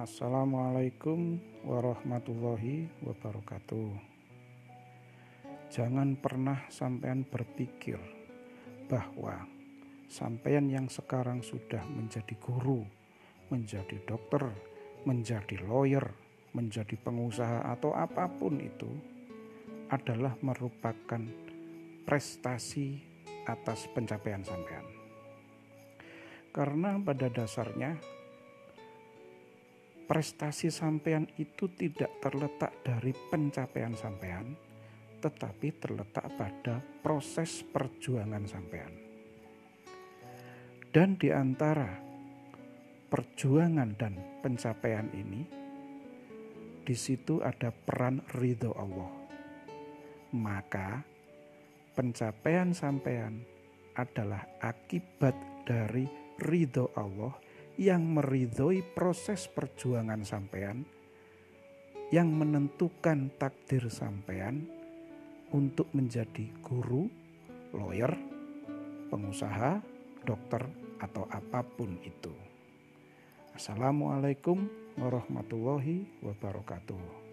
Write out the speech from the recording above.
Assalamualaikum warahmatullahi wabarakatuh. Jangan pernah sampean berpikir bahwa sampean yang sekarang sudah menjadi guru, menjadi dokter, menjadi lawyer, menjadi pengusaha atau apa pun itu adalah merupakan prestasi atas pencapaian sampean. Karena pada dasarnya prestasi sampean itu tidak terletak dari pencapaian sampean, tetapi terletak pada proses perjuangan sampean. Dan di antara perjuangan dan pencapaian ini, di situ ada peran ridho Allah. Maka pencapaian sampean adalah akibat dari ridho Allah yang meridhoi proses perjuangan sampean, yang menentukan takdir sampean untuk menjadi guru, lawyer, pengusaha, dokter, atau apa pun itu. Assalamualaikum warahmatullahi wabarakatuh.